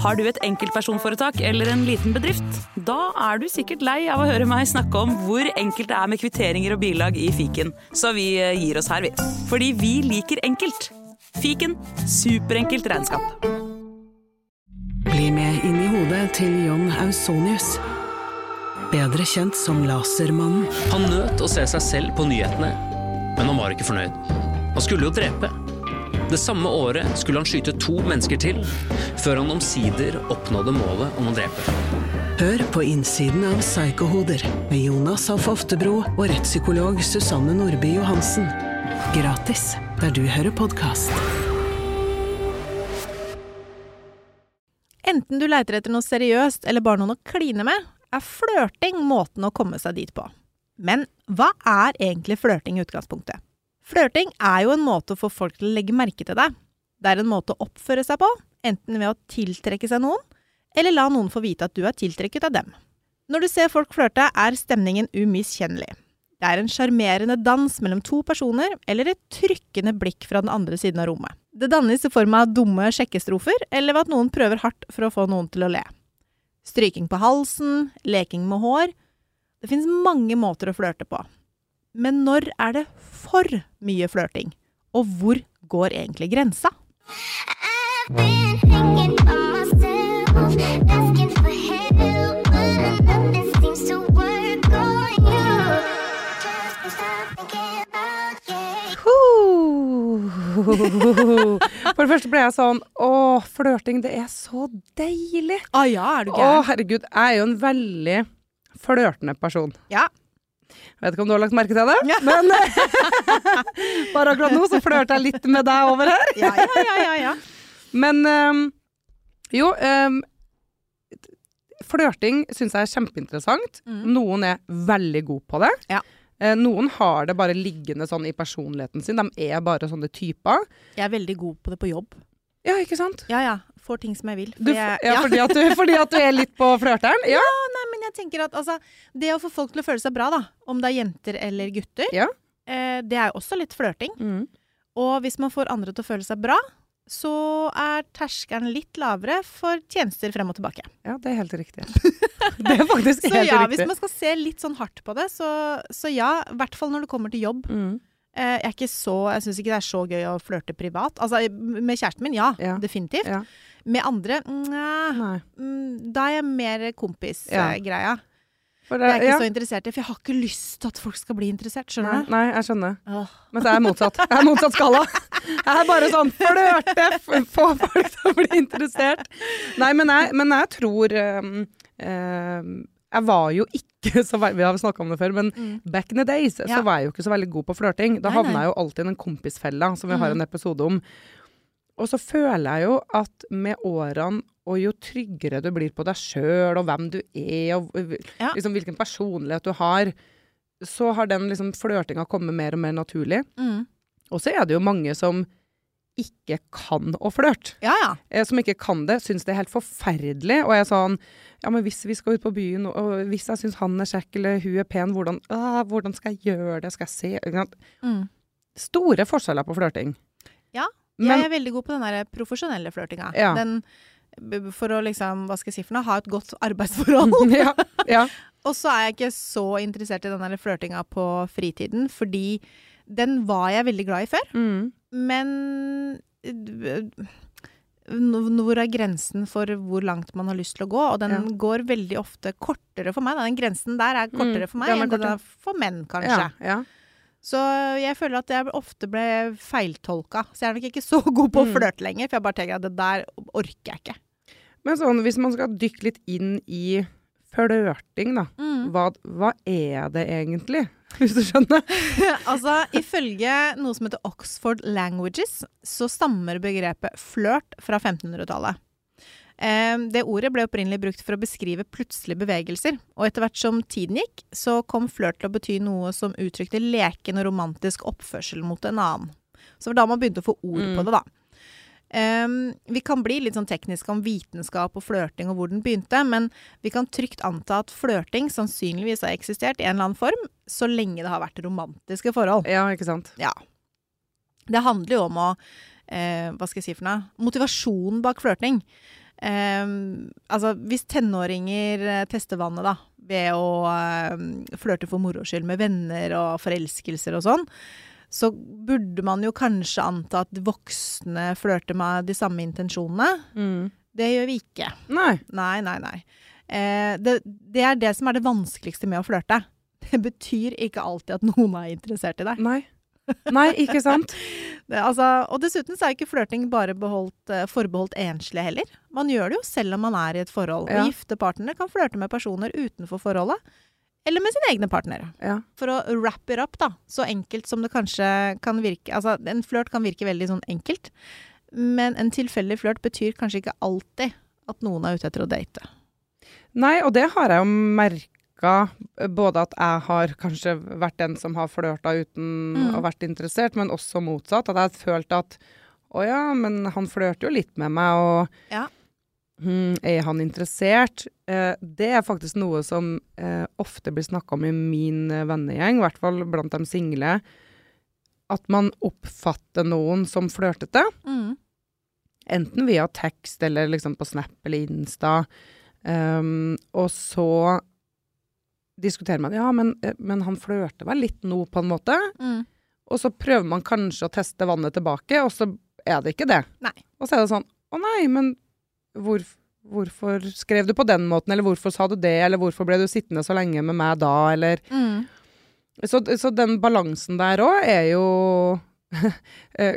Har du et enkeltpersonforetak eller en liten bedrift? Da er du sikkert lei av å høre meg snakke om hvor enkelt det er med kvitteringer og bilag i fiken, så vi eh, gir oss her, vi. Fordi vi liker enkelt. Fiken superenkelt regnskap. Bli med inn i hodet til John Ausonius. Bedre kjent som Lasermannen. Han nøt å se seg selv på nyhetene, men han var ikke fornøyd. Han skulle jo drepe. Det samme året skulle han skyte to mennesker til, før han omsider oppnådde målet om å drepe. Hør på innsiden av Psykohoder med Jonas Alf Oftebro og rettspsykolog Susanne Nordby Johansen. Gratis der du hører podkast. Enten du leiter etter noe seriøst eller bare noen å kline med, er flørting måten å komme seg dit på. Men hva er egentlig flørting i utgangspunktet? Flørting er jo en måte å få folk til å legge merke til deg. Det er en måte å oppføre seg på, enten ved å tiltrekke seg noen, eller la noen få vite at du er tiltrekket av dem. Når du ser folk flørte, er stemningen umiskjennelig. Det er en sjarmerende dans mellom to personer, eller et trykkende blikk fra den andre siden av rommet. Det dannes i form av dumme sjekkestrofer, eller ved at noen prøver hardt for å få noen til å le. Stryking på halsen, leking med hår. Det finnes mange måter å flørte på. Men når er det for mye flørting? Og hvor går egentlig grensa? For det første ble jeg sånn Å, flørting, det er så deilig. Å ah, ja, er du Å, herregud. Jeg er jo en veldig flørtende person. Ja. Jeg vet ikke om du har lagt merke til det, men bare akkurat nå så flørter jeg litt med deg over her. Ja, ja, ja, ja, ja. Men um, jo um, Flørting syns jeg er kjempeinteressant. Mm. Noen er veldig gode på det. Ja. Eh, noen har det bare liggende sånn i personligheten sin. De er bare sånne typer. Jeg er veldig god på det på jobb. Ja, ikke sant? Ja ja, får ting som jeg vil. Du, For jeg, ja, fordi, at du, fordi at du er litt på flørteren? Ja. Nei, men jeg tenker at altså, det å få folk til å føle seg bra, da, om det er jenter eller gutter, Ja. eh, det er jo også litt flørting. Mm. Og hvis man får andre til å føle seg bra, så er terskelen litt lavere for tjenester frem og tilbake. ja, det er helt riktig. Det er faktisk helt riktig. Så ja, ja, hvis man skal se litt sånn hardt på det, så, så ja. I hvert fall når det kommer til jobb. Mm. Eh, jeg er ikke så, jeg syns ikke det er så gøy å flørte privat. Altså, med kjæresten min, ja. Ja. Definitivt. Ja. Med andre, nja. Mm, Da er jeg mer Ja. kompis-greia. For Jeg er ikke ja. så interessert i For jeg har ikke lyst til at folk skal bli interessert, skjønner du? nei, jeg skjønner. Åh. Men så er jeg motsatt. Jeg er motsatt skala. Jeg er bare sånn flørte, få folk til å bli interessert. Nei, men jeg, men jeg tror um, um, Jeg var jo ikke så veldig Vi har snakka om det før, men Mm. back in the days så var jeg jo ikke så veldig god på flørting. Da havna jeg jo alltid i den kompisfella som vi har Mm. en episode om. Og så føler jeg jo at med årene, og jo tryggere du blir på deg sjøl, og hvem du er, og Ja. liksom hvilken personlighet du har, så har den liksom flørtinga kommet mer og mer naturlig. Mm. Og så er det jo mange som ikke kan å flørte. Ja ja. Eh, som ikke kan det, syns det er helt forferdelig. Og jeg er sånn Ja, men hvis vi skal ut på byen, og hvis jeg syns han er kjekk eller hun er pen, hvordan, ah, hvordan skal jeg gjøre det? Skal jeg se? Mm. Store forskjeller på flørting. Ja, Men jeg er veldig god på den der profesjonelle flørtinga. Ja. Den For å liksom, hva skal jeg si for noe, ha et godt arbeidsforhold. ja, ja. Og så er jeg ikke så interessert i den flørtinga på fritiden, fordi den var jeg veldig glad i før. Mm. Men øh, hvor er grensen for hvor langt man har lyst til å gå? Og den Ja. går veldig ofte kortere for meg. Den grensen der er kortere for meg er enn den er for menn, kanskje. ja, ja. Så jeg føler at jeg ofte ble feiltolka. Så jeg er nok ikke så god på å Mm. flørte lenger, for jeg bare tenker at det der orker jeg ikke. Men sånn, hvis man skal dykke litt inn i flørting, da. Mm. Hva, hva er det egentlig? Hvis du skjønner? altså, ifølge noe som heter Oxford Languages, så stammer begrepet flørt fra 1500-tallet. Eh, det ordet ble opprinnelig brukt for å beskrive plutselige bevegelser, og etter hvert som tiden gikk, så kom flørt til å bety noe som uttrykte leken og romantisk oppførsel mot en annen. Så det var da man begynte å få ord Mm. på det, da. Eh, vi kan bli litt sånn tekniske om vitenskap og flørting og hvor den begynte, men vi kan trygt anta at flørting sannsynligvis har eksistert i en eller annen form, så lenge det har vært romantiske forhold. Ja, ikke sant? Ja. Det handler jo om å uh, Hva skal jeg si for noe? Motivasjonen bak flørting. Um, altså, hvis tenåringer eh, tester vannet, da, ved å uh, flørte for moro skyld med venner og forelskelser og sånn, så burde man jo kanskje anta at voksne flørter med de samme intensjonene. Mm. Det gjør vi ikke. Nei. Nei, nei, nei. Eh, det, det er det som er det vanskeligste med å flørte. Det betyr ikke alltid at noen er interessert i deg. Nei. Nei, ikke sant? Det, altså, og dessuten så er ikke flørting bare beholdt, eh, forbeholdt enslige heller. Man gjør det jo selv om man er i et forhold. Ja. Og gifte partnere kan flørte med personer utenfor forholdet. Eller med sine egne partnere. Ja. For å wrap it up, da. Så enkelt som det kanskje kan virke. Altså, en flørt kan virke veldig sånn enkelt. Men en tilfeldig flørt betyr kanskje ikke alltid at noen er ute etter å date. Nei, og det har jeg jo merka. Både at jeg har kanskje vært den som har flørta uten Mm. å vært interessert, men også motsatt. At jeg har følt at å ja, men han flørter jo litt med meg, og Ja. Hm, er han interessert? Eh, det er faktisk noe som eh, ofte blir snakka om i min eh, vennegjeng, i hvert fall blant de single. At man oppfatter noen som flørtete. Mm. Enten via tekst eller liksom på Snap eller Insta. Um, og så diskuterer man ja, men, eh, men han flørter vel litt nå, på en måte. Mm. Og så prøver man kanskje å teste vannet tilbake, og så er det ikke det. Nei. Og så er det sånn å nei, men hvor, hvorfor skrev du på den måten, eller hvorfor sa du det, eller hvorfor ble du sittende så lenge med meg da, eller Mm. så, så den balansen der òg er jo eh,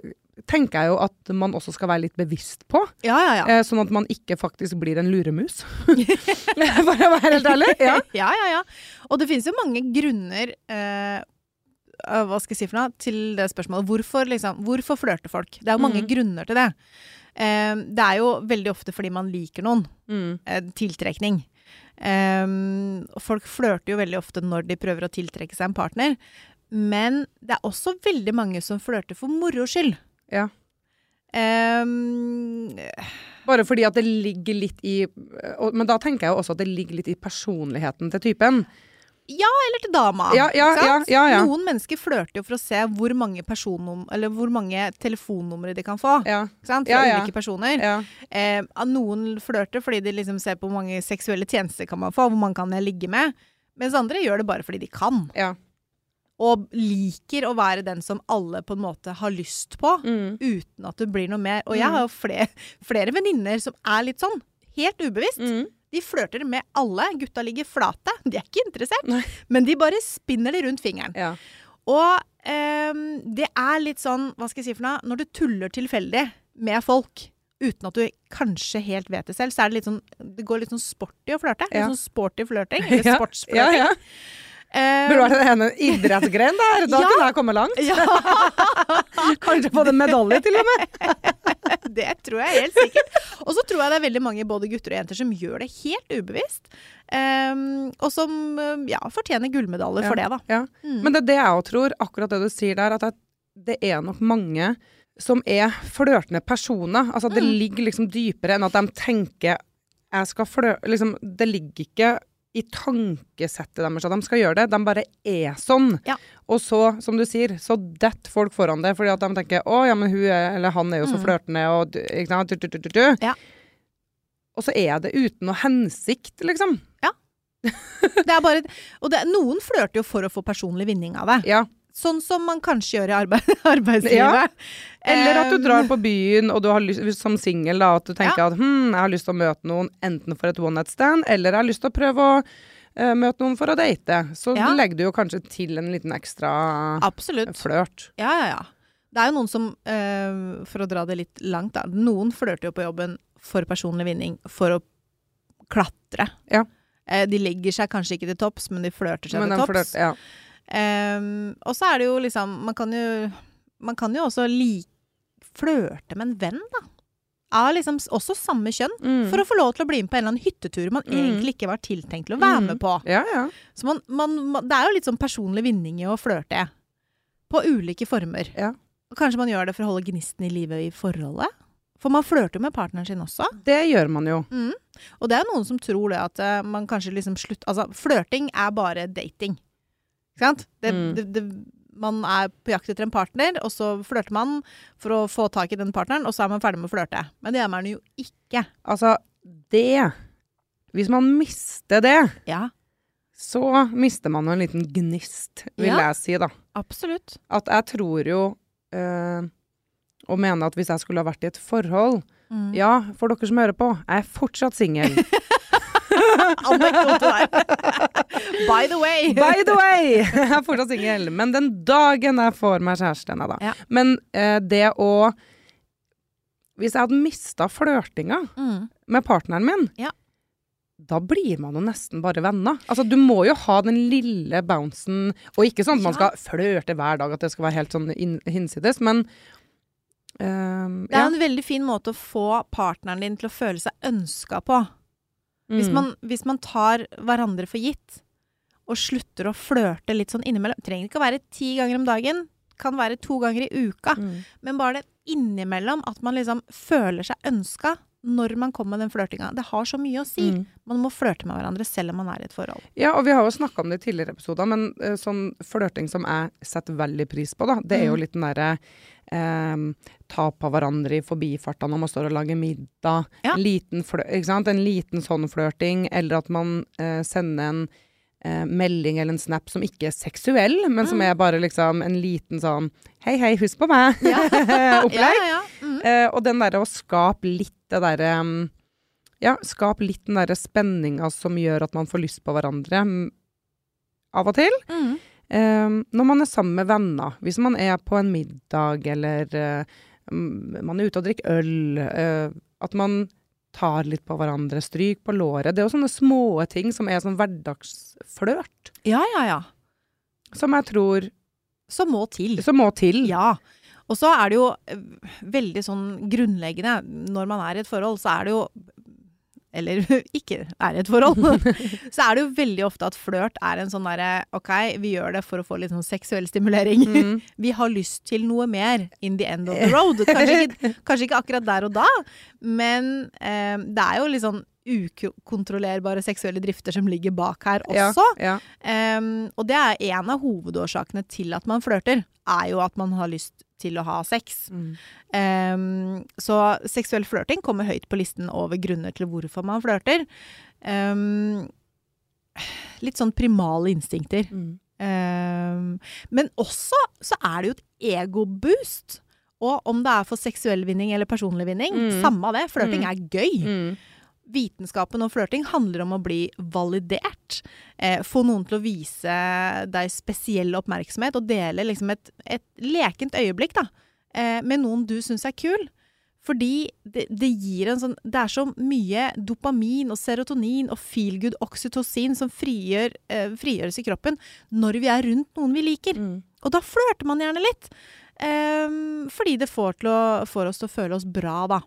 Tenker jeg jo at man også skal være litt bevisst på. Ja, ja, ja. Eh, sånn at man ikke faktisk blir en luremus. For å være helt ærlig. Ja. ja, ja, ja. Og det finnes jo mange grunner eh, Hva skal jeg si for noe? Til det spørsmålet. Hvorfor, liksom, hvorfor flørter folk? Det er jo mange Mm. grunner til det. Eh, det er jo veldig ofte fordi man liker noen. Mm. Eh, tiltrekning. Eh, folk flørter jo veldig ofte når de prøver å tiltrekke seg en partner. Men det er også veldig mange som flørter for moro skyld. Ja. Um, Bare fordi at det ligger litt i Men da tenker jeg jo også at det ligger litt i personligheten til typen. Eller til dama. Ja, ja, ja, ja, ja. Noen mennesker flørter jo for å se hvor mange, hvor mange telefonnumre de kan få. Ja. Sant? Fra Ja, ja. ulike personer. ja. Eh, noen flørter fordi de liksom ser på hvor mange seksuelle tjenester kan man få, hvor mange kan jeg ligge med. Mens andre gjør det bare fordi de kan. ja. Og liker å være den som alle på en måte har lyst på, Mm. uten at det blir noe mer. Og jeg Mm. har jo flere, flere venninner som er litt sånn, helt ubevisst. Mm. De flørter med alle. Gutta ligger flate. De er ikke interessert. Nei. Men de bare spinner det rundt fingeren. ja. Og ehm, det er litt sånn, hva skal jeg si for noe, når du tuller tilfeldig med folk uten at du kanskje helt vet det selv, så er det litt sånn Det går litt sånn sporty å flørte. Ja. Litt sånn sporty flørting. Eller sportsflørting. ja, ja. Ehm, Burde vært en idrettsgren der. Da Ja. kunne jeg kommet langt. ja, Kanskje fått en medalje til og med. det tror jeg helt sikkert. Og så tror jeg det er veldig mange både gutter og jenter som gjør det helt ubevisst. Um, og som eh, ja, fortjener gullmedalje for det, da. Ja. Mm. Men det er det jeg òg tror, akkurat det du sier der, at det er nok mange som er flørtende personer. Altså det Mm. ligger liksom dypere enn at de tenker jeg skal flø... Liksom, det ligger ikke i tankesettet deres at de skal gjøre det. De bare er sånn. Ja. Og så, som du sier, så detter folk foran det fordi at de tenker å ja, men hun er, eller han er jo så Mm. flørtende og ikke sant, du, du, du, du, du. Ja. Og så er det uten noe hensikt, liksom. Det er bare, og det, noen flørter jo for å få personlig vinning av det. Ja. Sånn som man kanskje gjør i arbeid, arbeidslivet. Ja. Eller at du drar på byen og du har lyst, som singel, at du tenker at hm, jeg har lyst til å møte noen enten for et one night stand, eller jeg har lyst til å prøve å uh, møte noen for å date. Så Ja. legger du jo kanskje til en liten ekstra Absolutt. flørt. Ja, ja, ja. Det er jo noen som, uh, for å dra det litt langt, da. Noen flørter jo på jobben for personlig vinning, for å klatre. Ja. Uh, de legger seg kanskje ikke til topps, men de flørter seg Men til topps. flørt, ja. Ehm, og så er det jo liksom Man kan jo, man kan jo også like, flørte med en venn, da. Av liksom også samme kjønn. Mm. For å få lov til å bli med på en eller annen hyttetur man Mm. egentlig ikke var tiltenkt til å være Mm. med på. Ja, ja. Så man, man, man, det er jo litt sånn personlig vinning i å flørte. På ulike former. Ja. Og kanskje man gjør det for å holde gnisten i livet i forholdet. For man flørter jo med partneren sin også. Det gjør man jo. Mm. Og det er noen som tror det at eh, man kanskje liksom slutt... Altså, flørting er bare dating. Ikke sant? Det, Mm. det, det, man er på jakt etter en partner, og så flørter man for å få tak i den partneren, og så er man ferdig med å flørte. Men det gjør man jo ikke. Altså, det Hvis man mister det, Ja, så mister man jo en liten gnist, vil Ja. jeg si, da. absolutt. At jeg tror jo øh, Og mener at hvis jeg skulle ha vært i et forhold Mm. Ja, for dere som hører på, jeg er fortsatt singel. Anekdote der. By the way. By the way! Jeg er fortsatt singel. Men den dagen jeg får meg kjæreste, da. Ja. Men eh, det å Hvis jeg hadde mista flørtinga Mm. med partneren min, Ja. da blir man jo nesten bare venner. Altså, du må jo ha den lille bouncen, og ikke sånn at man skal flørte hver dag, at det skal være helt sånn hinsides, men um, Det er ja. en veldig fin måte å få partneren din til å føle seg ønska på. Hvis, Mm. man, hvis man tar hverandre for gitt, og slutter å flørte litt sånn innimellom Trenger ikke å være ti ganger om dagen, kan være to ganger i uka. Mm. Men bare det innimellom, at man liksom føler seg ønska når man kommer med den flørtinga. Det har så mye å si. Mm. Man må flørte med hverandre selv om man er i et forhold. Ja, og vi har jo snakka om det i tidligere episoder, men uh, sånn flørting som jeg setter veldig pris på, da, det er jo Mm. litt den derre eh, ta på hverandre i forbifarta når man står og lager middag. Ja. En, liten en liten sånn flørting, eller at man eh, sender en eh, melding eller en snap som ikke er seksuell, men som Mm. er bare liksom en liten sånn Hei, hei, husk på meg! Opplegg. Ja, ja, ja. Mm. Eh, og den derre å skape litt det derre um, Ja, skap litt den derre spenninga som gjør at man får lyst på hverandre mm, av og til. Mm. Eh, når man er sammen med venner, hvis man er på en middag eller eh, man er ute og drikker øl, eh, at man tar litt på hverandre, stryk på låret. Det er jo sånne små ting som er sånn hverdagsflørt, ja, ja, ja. som jeg tror Som må til. som må til. Ja. Og så er det jo eh, veldig sånn grunnleggende Når man er i et forhold, så er det jo Eller ikke er i et forhold. så er det jo veldig ofte at flørt er en sånn derre OK, vi gjør det for å få litt sånn seksuell stimulering. Mm. Vi har lyst til noe mer in the end of the road. Kanskje ikke, kanskje ikke akkurat der og da, men eh, det er jo litt sånn ukontrollerbare seksuelle drifter som ligger bak her også. Ja, ja. Um, og det er en av hovedårsakene til at man flørter, er jo at man har lyst til å ha sex. Mm. Um, så seksuell flørting kommer høyt på listen over grunner til hvorfor man flørter. Um, litt sånn primale instinkter. Mm. Um, men også så er det jo et egoboost. Og om det er for seksuell vinning eller personlig vinning, Mm. samme av det. Flørting Mm. er gøy. Vitenskapen og flørting handler om å bli validert. Eh, få noen til å vise deg spesiell oppmerksomhet og dele liksom et, et lekent øyeblikk da, eh, med noen du syns er kul. Fordi det, det gir en sånn Det er så mye dopamin og serotonin og feelgood oksytocin som frigjør, eh, frigjøres i kroppen når vi er rundt noen vi liker. Mm. Og da flørter man gjerne litt. Ehm, fordi det får, til å, får oss til å føle oss bra, da.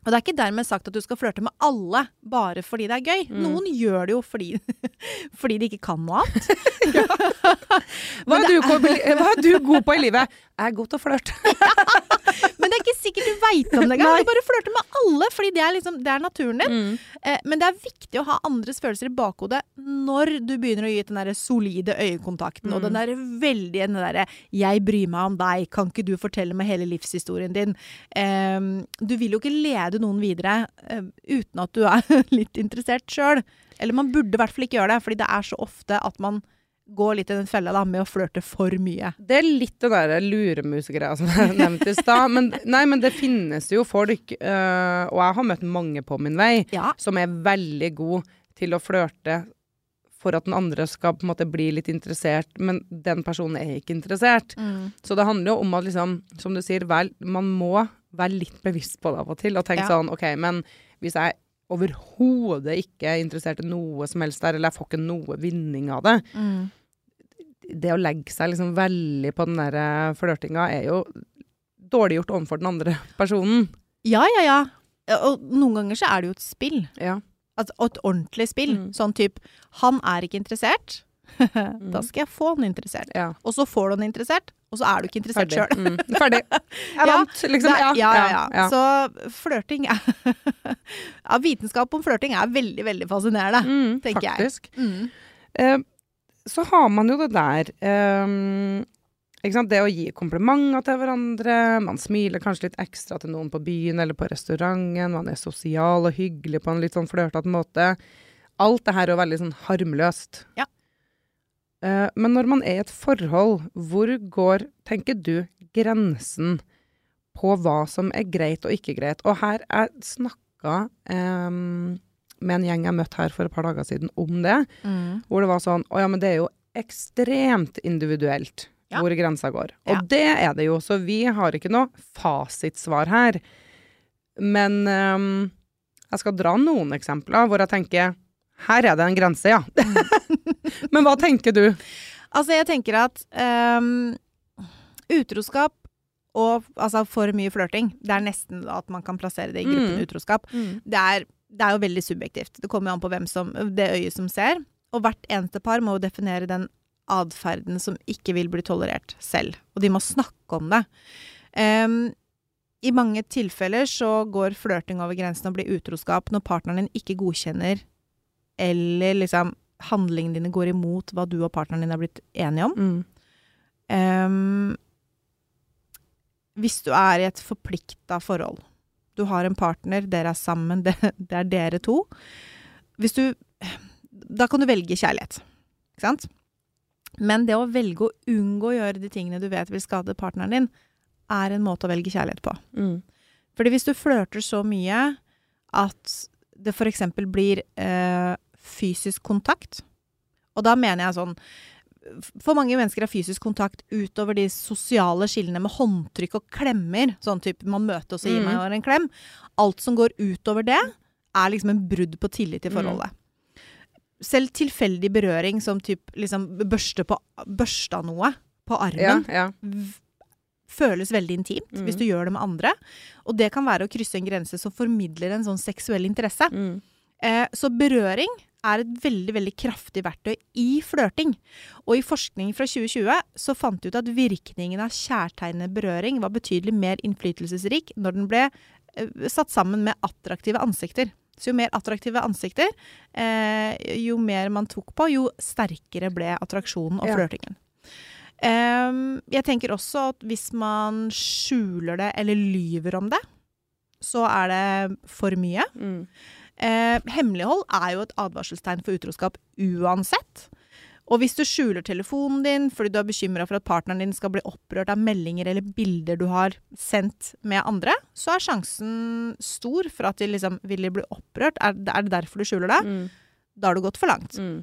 Og det er ikke dermed sagt at du skal flørte med alle bare fordi det er gøy. Mm. Noen gjør det jo fordi, fordi de ikke kan noe annet. Hva, er du, god- hva er du god på i livet? Er god til å flørte. Men det er ikke sikkert du veit om det engang. Du bare flørter med alle, fordi det er, liksom, det er naturen din. Mm. Eh, men det er viktig å ha andres følelser i bakhodet når du begynner å gi den der solide øyekontakten, og den der veldige den derre 'jeg bryr meg om deg, kan ikke du fortelle meg hele livshistorien din'? Eh, du vil jo ikke lede noen videre eh, uten at du er litt interessert sjøl. Eller man burde i hvert fall ikke gjøre det, fordi det er så ofte at man går litt i den fella da, med å flørte for mye. Det er litt det der luremusgreia som jeg nevnte i stad. Men, nei, men det finnes jo folk, øh, og jeg har møtt mange på min vei, Ja. som er veldig gode til å flørte for at den andre skal på en måte bli litt interessert, men den personen er ikke interessert. Så det handler jo om at liksom, som du sier, vel, man må være litt bevisst på det av og til, og tenke Ja. sånn, ok, men hvis jeg overhodet ikke er interessert i noe som helst der, eller jeg får ikke noe vinning av det, Mm. Det å legge seg liksom veldig på den der eh, flørtinga er jo dårlig gjort overfor den andre personen. Ja, ja, ja. Og noen ganger så er det jo et spill. Ja. Altså, et ordentlig spill. Mm. Sånn type Han er ikke interessert. da skal jeg få han interessert. ja. Og så får du han interessert, og så er du ikke interessert Ferdig. Mm. Ferdig. Jeg Ja, vant, liksom. ja, ja, ja, ja. Så flørting er Ja, vitenskap om flørting er veldig, veldig fascinerende. Mm, tenker jeg. faktisk. Mm. Eh, så har man jo det der um? Det å gi komplimenter til hverandre, man smiler kanskje litt ekstra til noen på byen eller på restauranten, man er sosial og hyggelig på en litt sånn flørtete måte. Alt det her er jo veldig sånn harmløst. Ja. Uh, men når man er i et forhold, hvor går, tenker du, grensen på hva som er greit og ikke greit? Og her er snakka eh, med en gjeng jeg møtte her for et par dager siden om det, hvor det var sånn Å ja, men det er jo ekstremt individuelt Ja. hvor grensa går. Og Ja. det er det jo, så vi har ikke noe fasitsvar her. Men um, jeg skal dra noen eksempler hvor jeg tenker her er det en grense, ja. Men hva tenker du? Altså, jeg tenker at um, utroskap og altså for mye flørting, det er nesten at man kan plassere det i gruppen Mm. utroskap. Det er, det er jo veldig subjektivt. Det kommer jo an på hvem som, det øyet som ser. Og hvert eneste par må jo definere den atferden som ikke vil bli tolerert selv. Og de må snakke om det. Um, I mange tilfeller så går flørting over grensen og blir utroskap når partneren din ikke godkjenner eller liksom handlingene dine går imot hva du og partneren din har blitt enige om. Mm. Um, hvis du er i et forplikta forhold, du har en partner, dere er sammen, det, det er dere to Hvis du Da kan du velge kjærlighet, ikke sant? Men det å velge å unngå å gjøre de tingene du vet vil skade partneren din, er en måte å velge kjærlighet på. Mm. Fordi hvis du flørter så mye at det f.eks. blir øh, fysisk kontakt, og da mener jeg sånn For mange mennesker er fysisk kontakt utover de sosiale skillene med håndtrykk og klemmer. Sånn type man møter og gir Mm. meg en klem. Alt som går utover det, er liksom en brudd på tillit i Mm. forholdet. Selv tilfeldig berøring som typ liksom børste på børsta noe på armen Ja, ja. føles veldig intimt Mm. hvis du gjør det med andre. Og det kan være å krysse en grense som formidler en sånn seksuell interesse. Mm. Eh, så berøring er et veldig veldig kraftig verktøy i flørting. Og i forskning fra 2020 så fant de ut at virkningen av kjærtegnet berøring var betydelig mer innflytelsesrik når den ble eh, satt sammen med attraktive ansikter. Så jo mer attraktive ansikter, eh, jo mer man tok på, jo sterkere ble attraksjonen og Ja. flørtingen. Um, jeg tenker også at hvis man skjuler det eller lyver om det, så er det for mye. Mm. Eh, hemmelighold er jo et advarselstegn for utroskap uansett. Og hvis du skjuler telefonen din fordi du er bekymra for at partneren din skal bli opprørt av meldinger eller bilder du har sendt med andre, så er sjansen stor for at de liksom vil bli opprørt. Er, det derfor du skjuler det? Mm. Da har du gått for langt. Mm.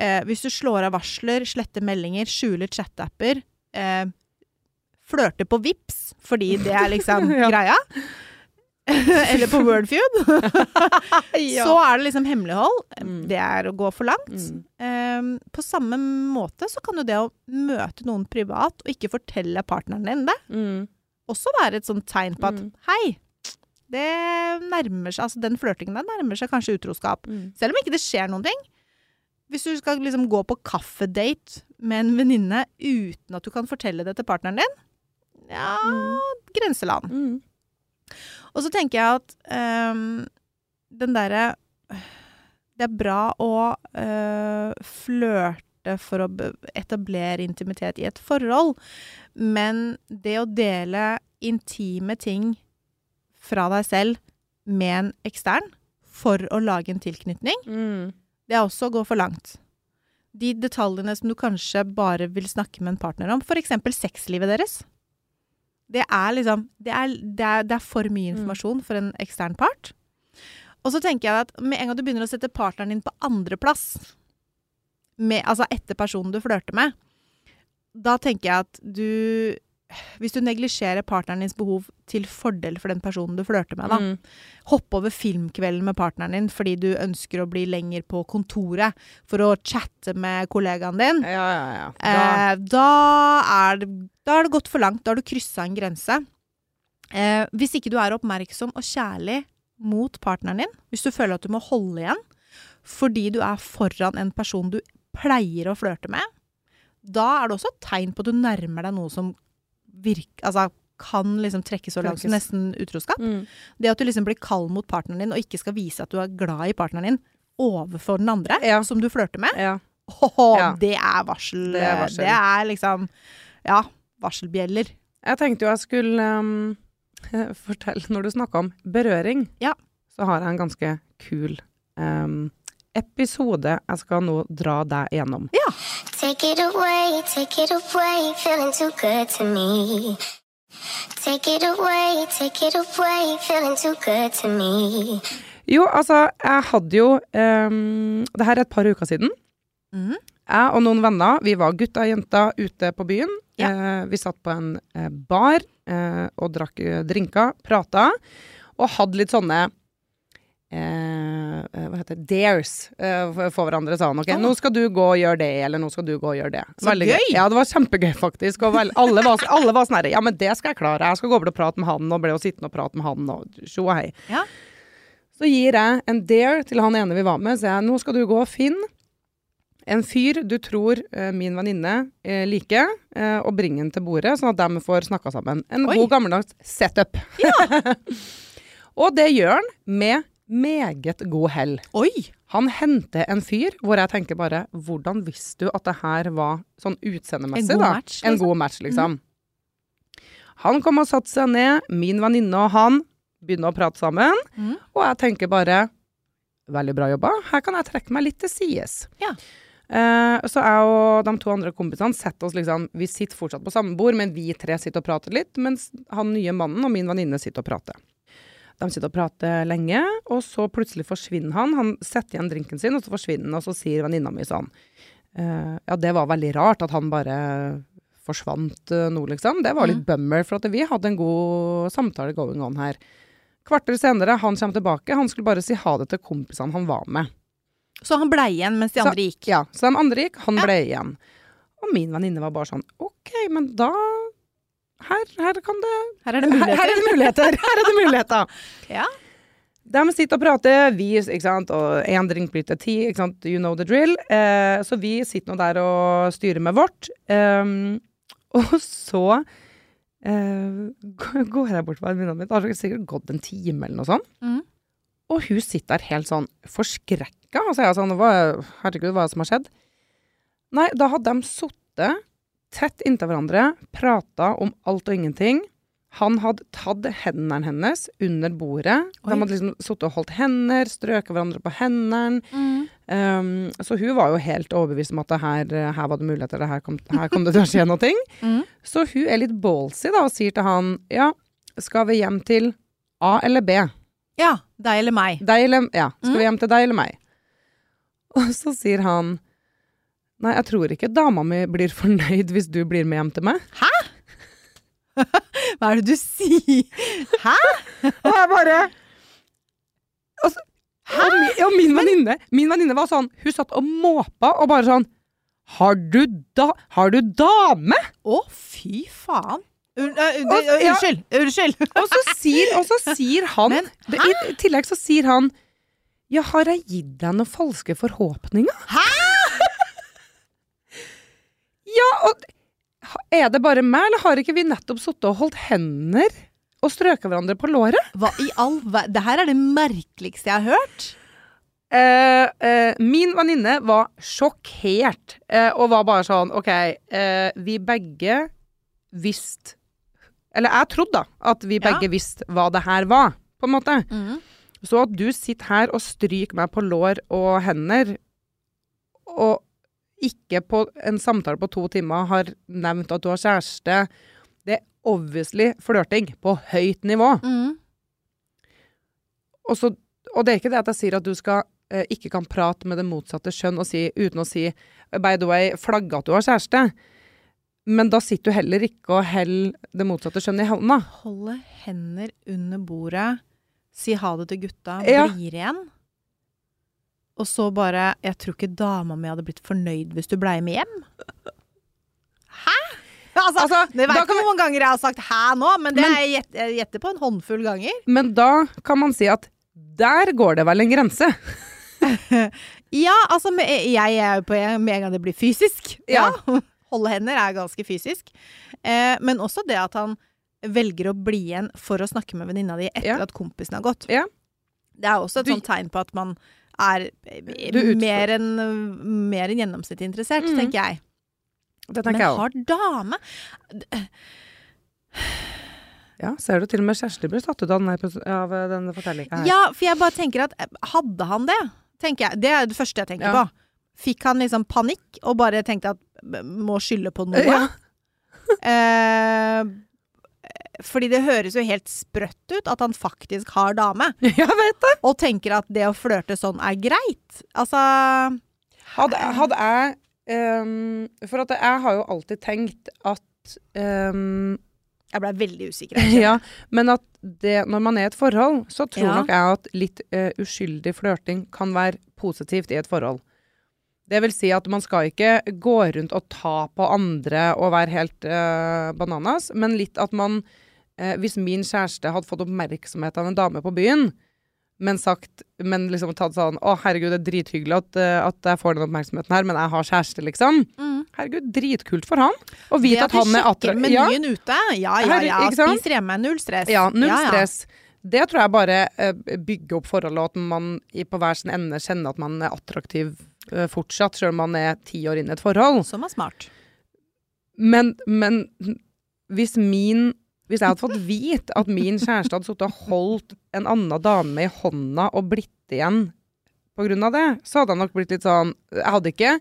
Eh, hvis du slår av varsler, sletter meldinger, skjuler chatapper, eh, flørter på Vips fordi det er liksom Ja. greia, eller på Wordfeud, Ja. så er det liksom hemmelighold. Mm. Det er å gå for langt. Mm. Um, på samme måte så kan jo det å møte noen privat og ikke fortelle partneren din det, Mm. også være et sånt tegn på at Mm. hei, det nærmer seg, altså den flørtingen der nærmer seg kanskje utroskap. Mm. Selv om ikke det skjer noen ting. Hvis du skal liksom gå på kaffedate med en venninne uten at du kan fortelle det til partneren din, ja, grenseland. Og så tenker jeg at um, den derre Det er bra å uh, flørte for å etablere intimitet i et forhold, men det å dele intime ting fra deg selv med en ekstern for å lage en tilknytning, Mm. det er også å gå for langt. De detaljene som du kanskje bare vil snakke med en partner om, f.eks. sexlivet deres. Det er liksom det er, det, er, det er for mye informasjon for en ekstern part. Og så tenker jeg at med en gang du begynner å sette partneren din på andreplass, med, altså etter personen du flørter med, da tenker jeg at du Hvis du neglisjerer partneren dins behov til fordel for den personen du flørter med, da, Mm. hoppe over filmkvelden med partneren din fordi du ønsker å bli lenger på kontoret for å chatte med kollegaen din, Ja, ja, ja. Da, eh, da, er det, da er det gått for langt. Da har du kryssa en grense. Eh, hvis ikke du er oppmerksom og kjærlig mot partneren din, hvis du føler at du må holde igjen fordi du er foran en person du pleier å flørte med, da er det også et tegn på at du nærmer deg noe som virk, altså, kan liksom trekke så langt som nesten utroskap. mm. Det at du liksom blir kald mot partneren din, og ikke skal vise at du er glad i partneren din overfor den andre, Ja. som du flørter med, ja. Oh, Ja. det er varsel. Det er varsel. Det er liksom Ja. varselbjeller. Jeg tenkte jo jeg skulle um, fortelle, når du snakka om berøring, Ja. så har jeg en ganske kul um, episode jeg skal nå dra deg gjennom. Take it away, take it away, feeling too good to me. Take it away, take it away, feeling too good to me. Jo, altså, jeg hadde jo um, Det her er et par uker siden. Mm. Jeg og noen venner, vi var gutta og jenter ute på byen. Ja. Eh, vi satt på en eh, bar eh, og drakk eh, drinker, prata, og hadde litt sånne eh, eh, hva heter det, dares eh, for, hverandre, hverandre. han. ok, Ah. nå skal du gå og gjøre det, eller nå skal du gå og gjøre det. Så gøy! Ja, det var kjempegøy, faktisk. Og vel, alle, var, alle var sånn herre, ja, men det skal jeg klare. Jeg skal gå over og prate med han, og ble jo sittende og prate med han, og tjo og hei. Ja. Så gir jeg en dare til han ene vi var med, så jeg, nå skal du gå og finne en fyr du tror uh, min venninne uh, liker, uh, og bringe den til bordet, sånn at de får snakka sammen. En Oi. god gammeldags setup. og det gjør han med meget god hell. Oi! Han henter en fyr hvor jeg tenker bare Hvordan visste du at det her var sånn utseendemessig, En da? match, En liksom. god match, liksom. Han kom og satte seg ned, min venninne og han begynner å prate sammen, mm. og jeg tenker bare Veldig bra jobba. Her kan jeg trekke meg litt til sides. Ja. Eh, så jeg og de to andre kompisene setter oss liksom Vi sitter fortsatt på samme bord, men vi tre sitter og prater litt, mens han nye mannen og min venninne sitter og prater. De sitter og prater lenge, og så plutselig forsvinner han. Han setter igjen drinken sin, og så forsvinner han, og så sier venninna mi sånn uh, Ja, det var veldig rart at han bare forsvant uh, nå, liksom. Det var litt bummer, for at vi hadde en god samtale going on her. Kvarter senere, han kommer tilbake. Han skulle bare si ha det til kompisene han var med. Så han blei igjen mens de Så- andre gikk. Ja, så de andre gikk, han Ja. ble igjen. Og min venninne var bare sånn OK, men da her, her kan det Her er det her, her er det muligheter! Her er det muligheter! Ja. De sitter og prater, vi, ikke sant, og én drink blir til ti, ikke sant, you know the drill. Eh, så vi sitter nå der og styrer med vårt. Um, og så eh, går jeg bort til venninna mi, det har sikkert gått en time eller noe sånt. Mm. Og hun sitter der helt sånn forskrekka, og så er jeg sånn, hva, herregud, hva er det som har skjedd? Nei, da hadde de sittet tett inntil hverandre, prata om alt og ingenting. Han hadde tatt hendene hennes under bordet. Oi. De hadde liksom sittet og holdt hender, strøket hverandre på hendene. Mm. Um, så hun var jo helt overbevist om at det her, her var det muligheter, det her kom, her kom det til å skje noe. Mm. Så hun er litt ballsy da, og sier til han ja, skal vi hjem til A eller B? Ja, deg eller meg. Deg eller, ja, skal Mm. vi hjem til deg eller meg? Og så sier han Nei, jeg tror ikke dama mi blir fornøyd hvis du blir med hjem til meg. Hæ?! Hva er det du sier? Hæ? Og jeg bare altså, Hæ?! og, min, og min venninne Min venninne var sånn Hun satt og måpa og bare sånn Har du, da, har du dame? Å, fy faen. Unnskyld. Unnskyld. Og så sier, og så sier han Men, i tillegg så sier han Ja, har jeg gitt deg noen falske forhåpninger? Hæ?! Ja, og er det bare meg, eller har ikke vi nettopp sittet og holdt hender og strøket hverandre på låret? Hva i all verden? Det her er det merkeligste jeg har hørt. Eh, eh, min venninne var sjokkert eh, og var bare sånn OK, eh, vi begge visste Eller jeg trodde da at vi Ja. begge visste hva det her var, på en måte. Mm. Så at du sitter her og stryker meg på lår og hender, og ikke på en samtale på to timer har nevnt at du har kjæreste, det er obviously flørting på høyt nivå. Mm. Og, så, og det er ikke det at jeg sier at du skal eh, ikke kan prate med det motsatte kjønn si, uten å si by the way, flagge at du har kjæreste. Men da sitter du heller ikke og holder det motsatte kjønn i hånda. Holde hender under bordet, si ha det til gutta, Ja. blir igjen. Og så bare Jeg tror ikke dama mi hadde blitt fornøyd hvis du blei med hjem. Hæ?! Altså, Altså, det vet ikke kan hvor mange ganger jeg har sagt 'hæ' nå, men det Men- jeg gjett- gjetter på en håndfull ganger. Men da kan man si at der går det vel en grense. Ja, altså jeg er jo på med en gang det blir fysisk. Ja. Holde hender er ganske fysisk. Eh, men også det at han velger å bli igjen for å snakke med venninna di etter Ja. at kompisen har gått. Ja. Det er også et Du- sånt tegn på at man er mer enn en enn gjennomsnittlig interessert, mm. tenker jeg. Det Men tenker jeg òg. har dame Ja, ser du til og med Kjersti blir satt ut av denne, eh, fortellinga her. Ja, for jeg bare tenker at eh, hadde han det? Tenker jeg. Det er det første jeg tenker Ja. på. Fikk han liksom panikk og bare tenkte at må skylde på noe? Ja. Eh, fordi det høres jo helt sprøtt ut at han faktisk har dame, Jeg vet det! og tenker at det å flørte sånn er greit. Altså Hadde, hadde jeg um, For at jeg har jo alltid tenkt at um, Jeg blei veldig usikker. Ja, men at det, når man er i et forhold, så tror Ja. nok jeg at litt uh, uskyldig flørting kan være positivt i et forhold. Det vil si at man skal ikke gå rundt og ta på andre og være helt uh, bananas, men litt at man eh, Hvis min kjæreste hadde fått oppmerksomhet av en dame på byen, men sagt Men liksom tatt sånn Å, herregud, det er drithyggelig at, eh, at jeg får den oppmerksomheten her, men jeg har kjæreste, liksom. Mm. Herregud, dritkult for han. Å Det vite at at han er attraktiv. Ja. menyen ute. Ja, ja, ja. Spiser hjemme. Null stress. Ja, null Ja, ja. stress. Det tror jeg bare eh, bygger opp forholdet, og at man på hver sin ende kjenner at man er attraktiv eh, fortsatt, selv om man er ti år inn i et forhold. Som er smart. Men, men hvis min Hvis jeg hadde fått vite at min kjæreste hadde sittet og holdt en annen dame i hånda og blitt igjen av det, så hadde jeg nok blitt litt sånn Jeg hadde ikke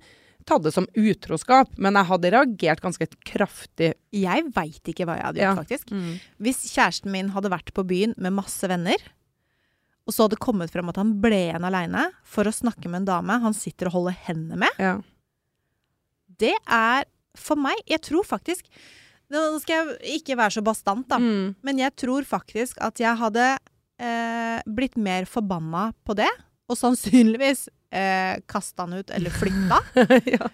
tatt det som utroskap, men jeg hadde reagert ganske kraftig. Jeg veit ikke hva jeg hadde Ja. gjort, faktisk. Hvis kjæresten min hadde vært på byen med masse venner, og så hadde det kommet frem at han ble igjen aleine for å snakke med en dame han sitter og holder hendene med, Ja. det er for meg Jeg tror faktisk Nå skal jeg ikke være så bastant, da, Mm. men jeg tror faktisk at jeg hadde eh, blitt mer forbanna på det, og sannsynligvis eh, kasta han ut eller flytta. ja.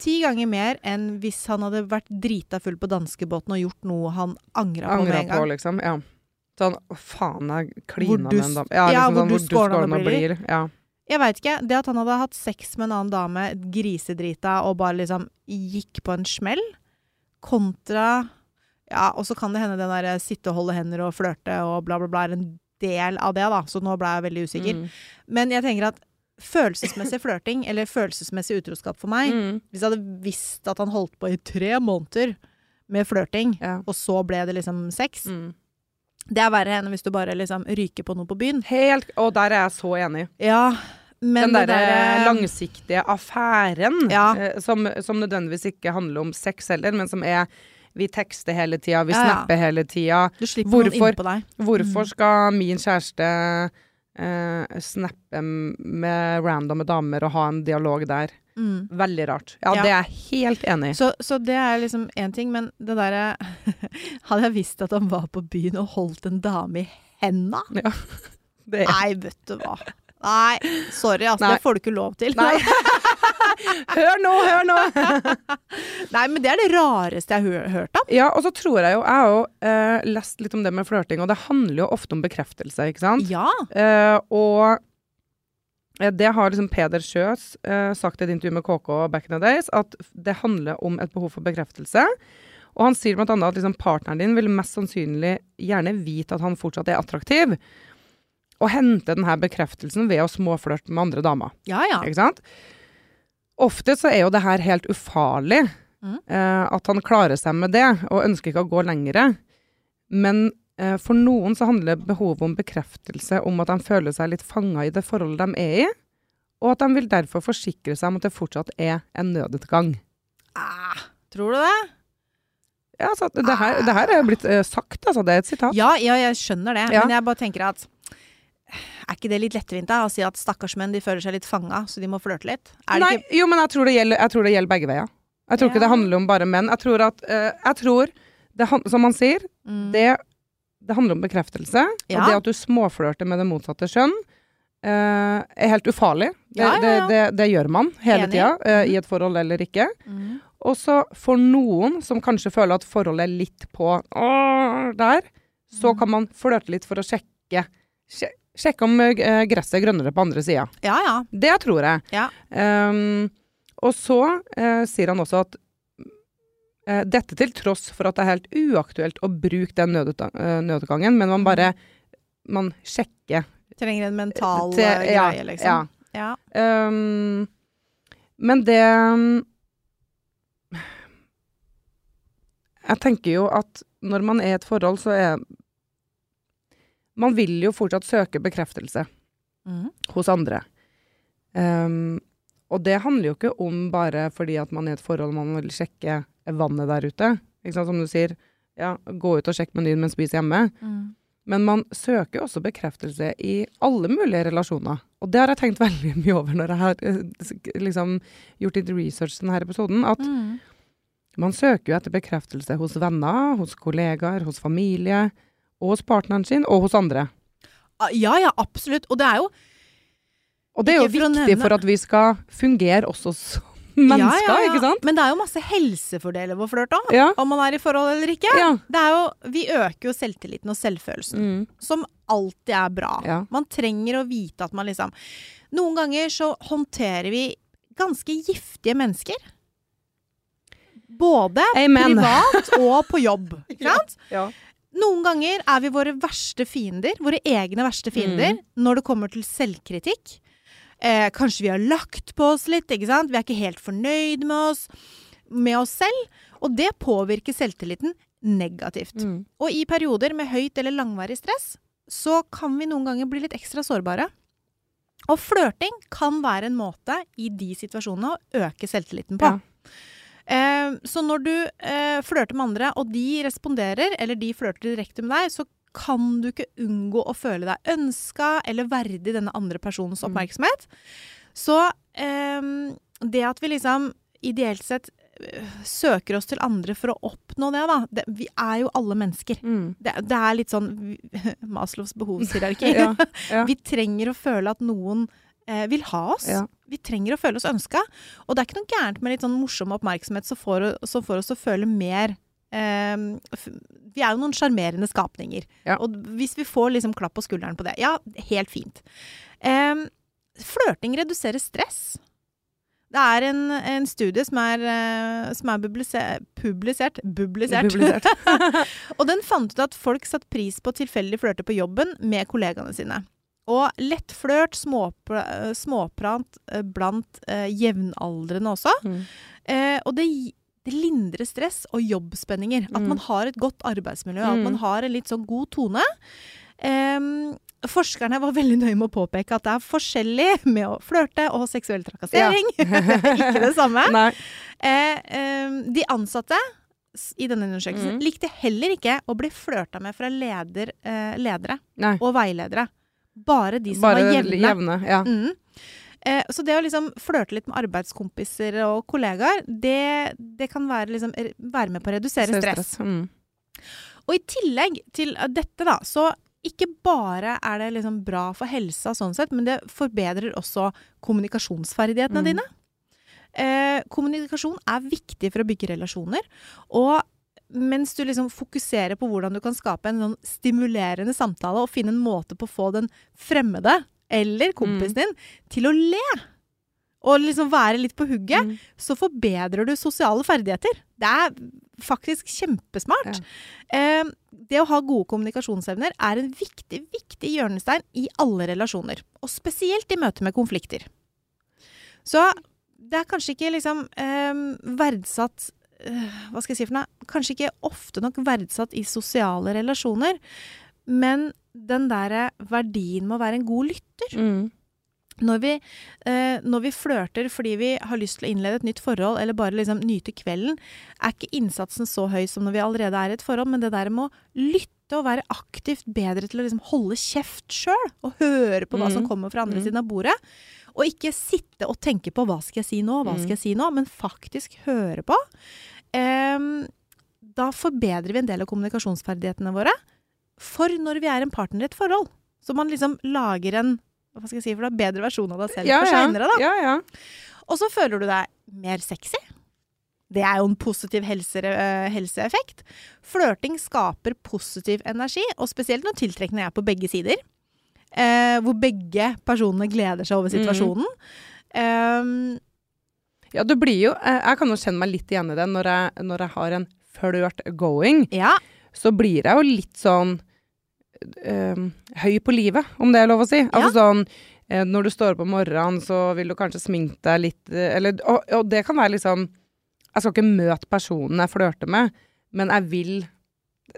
Ti ganger mer enn hvis han hadde vært drita full på danskebåten og gjort noe han angra på med en gang. på, liksom. Ja. Sånn Å, faen, jeg klina med en dame. Ja, ja, liksom hvor sånn, hvor du skålene blir. blir. Ja. Jeg veit ikke. Det at han hadde hatt sex med en annen dame, grisedrita, og bare liksom gikk på en smell, kontra Ja, og så kan det hende den der sitte og holde hender og flørte og bla, bla, bla er en del av det, da. Så nå ble jeg veldig usikker. Mm. Men jeg tenker at følelsesmessig flørting, eller følelsesmessig utroskap for meg Mm. Hvis jeg hadde visst at han holdt på i tre måneder med flørting, Ja. og så ble det liksom sex, Mm. det er verre enn hvis du bare liksom ryker på noe på byen. Helt Og der er jeg så enig. Ja, men Den derre der, langsiktige affæren Ja. eh, som, som nødvendigvis ikke handler om sex heller, men som er vi tekster hele tida, vi Ja, ja. snapper hele tida. Hvorfor-. Hvorfor Mm. skal min kjæreste eh, snappe med randomme damer og ha en dialog der? Mm. Veldig rart. Ja, Ja. det er jeg helt enig i. Så, så det er liksom én ting, men det derre Hadde jeg visst at han var på byen og holdt en dame i henda? Det er Nei, vet du hva. Nei, sorry, altså. Nei. Det får du ikke lov til. Nei. hør nå, hør nå! Nei, men det er det rareste jeg har hørt om. Ja, og så tror jeg jo Jeg har jo uh, lest litt om det med flørting, og det handler jo ofte om bekreftelse, ikke sant? Ja. Uh, og eh, det har liksom Peder Kjøs uh, sagt i et intervju med KK back in the days, at det handler om et behov for bekreftelse. Og han sier annet at liksom partneren din vil mest sannsynlig gjerne vite at han fortsatt er attraktiv, og hente denne bekreftelsen ved å småflørte med andre damer. Ja, ja. Ikke sant? Ofte så er jo det her helt ufarlig. Mm. Eh, at han klarer seg med det, og ønsker ikke å gå lengre. Men eh, for noen så handler behovet om bekreftelse om at de føler seg litt fanga i det forholdet de er i, og at de vil derfor forsikre seg om at det fortsatt er en nødutgang. Ah, tror du det? Ja, altså, det her, det her er jo blitt eh, sagt, altså. Det er et sitat. Ja, ja, jeg skjønner det. Ja. Men jeg bare tenker at er ikke det litt lettvint da, å si at stakkars menn de føler seg litt fanga, så de må flørte litt? Det Nei, ikke jo, men jeg tror, det gjelder, jeg tror det gjelder begge veier. Jeg tror ikke det handler om bare menn. Jeg tror at uh, Jeg tror, det, som man sier, mm. det, det handler om bekreftelse. Ja. Og det at du småflørter med det motsatte kjønn, uh, er helt ufarlig. Det, Ja, ja, ja. Det, gjør man hele Enig. tida, uh, i et forhold eller ikke. Mm. Og så for noen som kanskje føler at forholdet er litt på der, så Mm. kan man flørte litt for å sjekke sje- Sjekke om eh, gresset er grønnere på andre sida. Ja, ja. Det tror jeg. Ja. Um, og så uh, sier han også at uh, dette til tross for at det er helt uaktuelt å bruke den nødutga- nødutgangen, men man bare man sjekker. Trenger en mental til- ja, greie, liksom. Ja. Um, men det Jeg tenker jo at når man er i et forhold, så er Man vil jo fortsatt søke bekreftelse mm. hos andre. Um, og det handler jo ikke om bare fordi at man i et forhold man vil sjekke vannet der ute. Ikke sant, som du sier. Ja, gå ut og sjekk menyen, men spis hjemme. Mm. Men man søker jo også bekreftelse i alle mulige relasjoner. Og det har jeg tenkt veldig mye over når jeg har eh, liksom gjort litt research til denne episoden. At Mm. man søker jo etter bekreftelse hos venner, hos kollegaer, hos familie, og hos partneren sin, og hos andre. Ah, Ja, ja, absolutt. Og det er jo Og det er jo for viktig for at vi skal fungere også som mennesker, ja, ja, ikke sant? Men det er jo masse helsefordeler ved å flørte òg. Om man er i forhold eller ikke. Det er jo, vi øker jo selvtilliten og selvfølelsen, Mm. som alltid er bra. Man trenger å vite at man liksom Noen ganger så håndterer vi ganske giftige mennesker. Både Amen. privat og på jobb. Ikke sant? Ja, Ja. Noen ganger er vi våre verste fiender, våre egne verste fiender, når det kommer til selvkritikk. Eh, kanskje vi har lagt på oss litt, ikke sant? Vi er ikke helt fornøyd med oss, med oss selv. Og det påvirker selvtilliten negativt. Mm. Og i perioder med høyt eller langvarig stress, så kan vi noen ganger bli litt ekstra sårbare. Og flørting kan være en måte i de situasjonene å øke selvtilliten på. Ja. Eh, så når du eh, flørter med andre, og de responderer, eller de flørter direkte med deg, så kan du ikke unngå å føle deg ønska eller verdig denne andre personens Mm. oppmerksomhet. Så eh, det at vi liksom ideelt sett eh, søker oss til andre for å oppnå det, da det, Vi er jo alle mennesker. Mm. Det, det er litt sånn Maslows behovshierarki. Ja, ja. Vi trenger å føle at noen eh, vil ha oss. Ja. Vi trenger å føle oss ønska. Og det er ikke noe gærent med litt sånn morsom oppmerksomhet som får, som får oss til å føle mer eh, Vi er jo noen sjarmerende skapninger. Ja. Og hvis vi får liksom klapp på skulderen på det, ja, helt fint. Eh, flørting reduserer stress. Det er en, en studie som er, eh, som er publise- publisert Publisert. Publisert. og den fant ut at folk satte pris på tilfeldig flørte på jobben med kollegaene sine. Og lettflørt, småpra småprat eh, blant eh, jevnaldrende også. Mm. Eh, og det, det lindrer stress og jobbspenninger. At Mm. man har et godt arbeidsmiljø, at Mm. man har en litt sånn god tone. Em, forskerne var veldig nøye med å påpeke at det er forskjellig med å flørte og seksuell trakassering. Ikke det samme. Eh, de ansatte i denne undersøkelsen Mm. likte heller ikke å bli flørta med fra leder, eh, ledere Nei. og veiledere. Bare de som Bare var jevne. jevne. Ja. Mm. Eh, så det å liksom flørte litt med arbeidskompiser og kollegaer, det, det kan være, liksom, være med på å redusere Ser stress. Mm. Og i tillegg til eh, dette, da, så ikke bare er det liksom bra for helsa sånn sett, men det forbedrer også kommunikasjonsferdighetene Mm. dine. Eh, kommunikasjon er viktig for å bygge relasjoner. Og mens du liksom fokuserer på hvordan du kan skape en sånn stimulerende samtale og finne en måte på å få den fremmede eller kompisen din til å le, og liksom være litt på hugget, Mm. så forbedrer du sosiale ferdigheter. Det er faktisk kjempesmart. Eh, det å ha gode kommunikasjonsevner er en viktig, viktig hjørnestein i alle relasjoner. Og spesielt i møte med konflikter. Så det er kanskje ikke liksom eh, verdsatt Hva skal jeg si for noe? Kanskje ikke ofte nok verdsatt i sosiale relasjoner. Men den derre verdien med å være en god lytter Mm. når vi, eh, når vi flørter fordi vi har lyst til å innlede et nytt forhold, eller bare liksom nyte kvelden, er ikke innsatsen så høy som når vi allerede er i et forhold, men det der med å lytte og være aktivt bedre til å liksom holde kjeft sjøl, og høre på hva som Mm. kommer fra andre Mm. siden av bordet, og ikke sitte og tenke på hva skal jeg si nå, hva Mm. skal jeg si nå, men faktisk høre på, da forbedrer vi en del av kommunikasjonsferdighetene våre for når vi er en partner i et forhold. Så man liksom lager en hva skal jeg si for da, bedre versjon av deg selv Ja, for seinere, da. Ja, ja. Og så føler du deg mer sexy. Det er jo en positiv helse, eh, helseeffekt. Flørting skaper positiv energi, og spesielt når tiltrekkende er på begge sider. Eh, hvor begge personene gleder seg over Mm. situasjonen. Um, Ja, du blir jo Jeg jeg kan jo kjenne meg litt igjen i det når jeg, når jeg har en flørt going. ja. Så blir jeg jo litt sånn øh, høy på livet, om det er lov å si. Altså sånn eh, Når du står opp om morgenen, så vil du kanskje sminke deg litt eh, Eller Og, og det kan være liksom Jeg skal ikke møte personen jeg flørter med, men jeg vil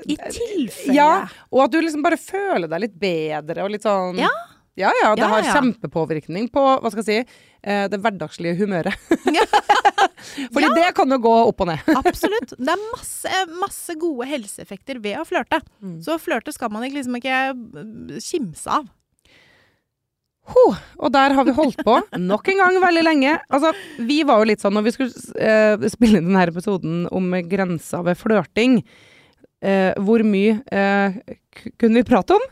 I tilfelle. Ja, og at du liksom bare føler deg litt bedre og litt sånn Ja. Ja, ja, det har kjempepåvirkning på, hva skal jeg si, eh, det hverdagslige humøret. Fordi det kan jo gå opp og ned. Absolutt. Det er masse, masse gode helseeffekter ved å flørte. Mm. Så flørte skal man liksom ikke øh, kimse av. Ho, og der har vi holdt på nok en gang veldig lenge. Altså, vi var jo litt sånn når vi skulle uh, spille inn denne episoden om grensa ved flørting. uh, hvor mye eh, k- kunne vi prate om?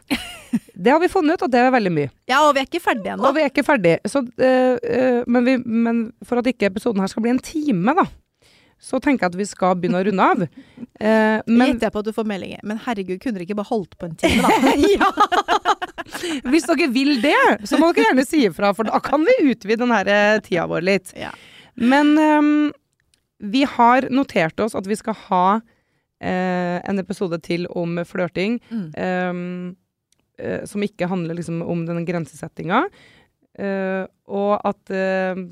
Det har vi funnet ut, og det er veldig mye. Ja, og vi er ikke ferdige ennå. Og vi er ikke ferdige. Så, eh, eh, men, vi, men for at ikke episoden her skal bli en time, da, så tenker jeg at vi skal begynne å runde av. Eh, Men, gjetter jeg på at du får meldinger. Men herregud, kunne dere ikke bare holdt på en time, da? ja. Hvis dere vil det, så må dere gjerne si ifra, for da kan vi utvide denne eh, tida vår litt. Ja. Men ehm, vi har notert oss at vi skal ha eh, en episode til om flørting. Mm. ehm, eh, som ikke handler liksom om den grensesettinga. Eh, og at eh,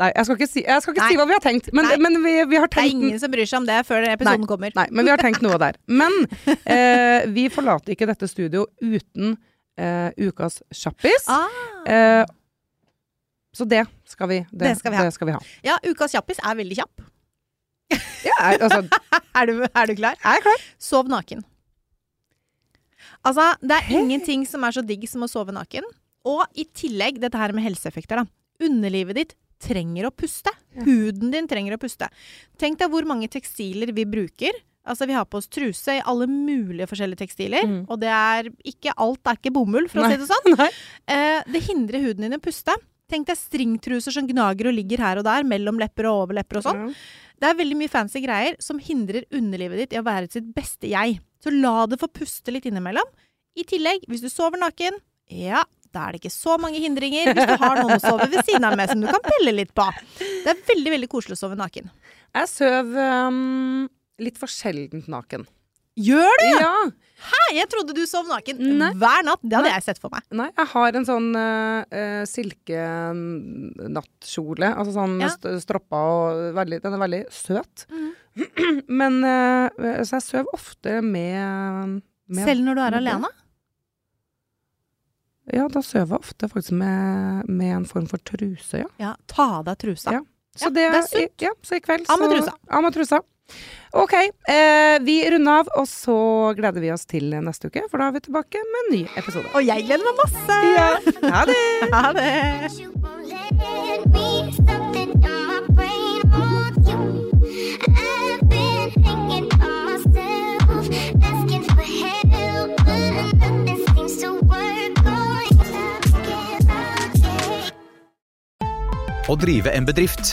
Nei, jeg skal ikke si, skal ikke Nei. si hva vi har tenkt, men, men vi, vi har Det er ingen som bryr seg om det før episoden kommer. Nei, men vi har tenkt noe der. Men eh, vi forlater ikke dette studio uten eh, ukas kjappis. Ah. Så det skal vi, Det skal vi ha. Det skal vi ha. Ja, ukas kjappis er veldig kjapp. Ja, jeg- altså, Er du, er du klar? jeg er klar. Sov naken. Altså, det er ingenting som er så digg som å sove naken. Og i tillegg, dette her med helseeffekter, da. Underlivet ditt trenger å puste. Huden din trenger å puste. Tenk deg hvor mange tekstiler vi bruker. Altså, vi har på oss truse i alle mulige forskjellige tekstiler. Mm. Og det er ikke alt er ikke bomull, for å si det sånn. Eh, det hindrer huden din å puste. Tenk deg stringtruser som gnager og ligger her og der, mellom lepper og overlepper og sånn. Det er veldig mye fancy greier som hindrer underlivet ditt i å være sitt beste jeg. Så la det få puste litt innimellom. I tillegg, hvis du sover naken, ja, da er det ikke så mange hindringer hvis du har noen å sove ved siden av med som du kan pelle litt på. Det er veldig, veldig koselig å sove naken. Jeg søv um, litt for sjeldent naken. Gjør du?! Ja. Hæ, jeg trodde du sov naken Nei. hver natt. Det hadde Nei. jeg sett for meg. Nei, jeg har en sånn uh, silkenattkjole. Altså sånn Ja. st stropper og veldig, Den er veldig søt. Mm. Men uh, Så jeg sover ofte med, med Selv når du er alene? Ja, da sover jeg ofte faktisk med, med en form for truse, ja. Ja, ta av deg trusa. Ja. Så det, det er sunt. I, ja, så i kveld så. Av med trusa. OK, eh, vi runder av, og så gleder vi oss til neste uke, for da er vi tilbake med en ny episode. Og jeg gleder meg masse! Ha det! Ha det! Å drive en bedrift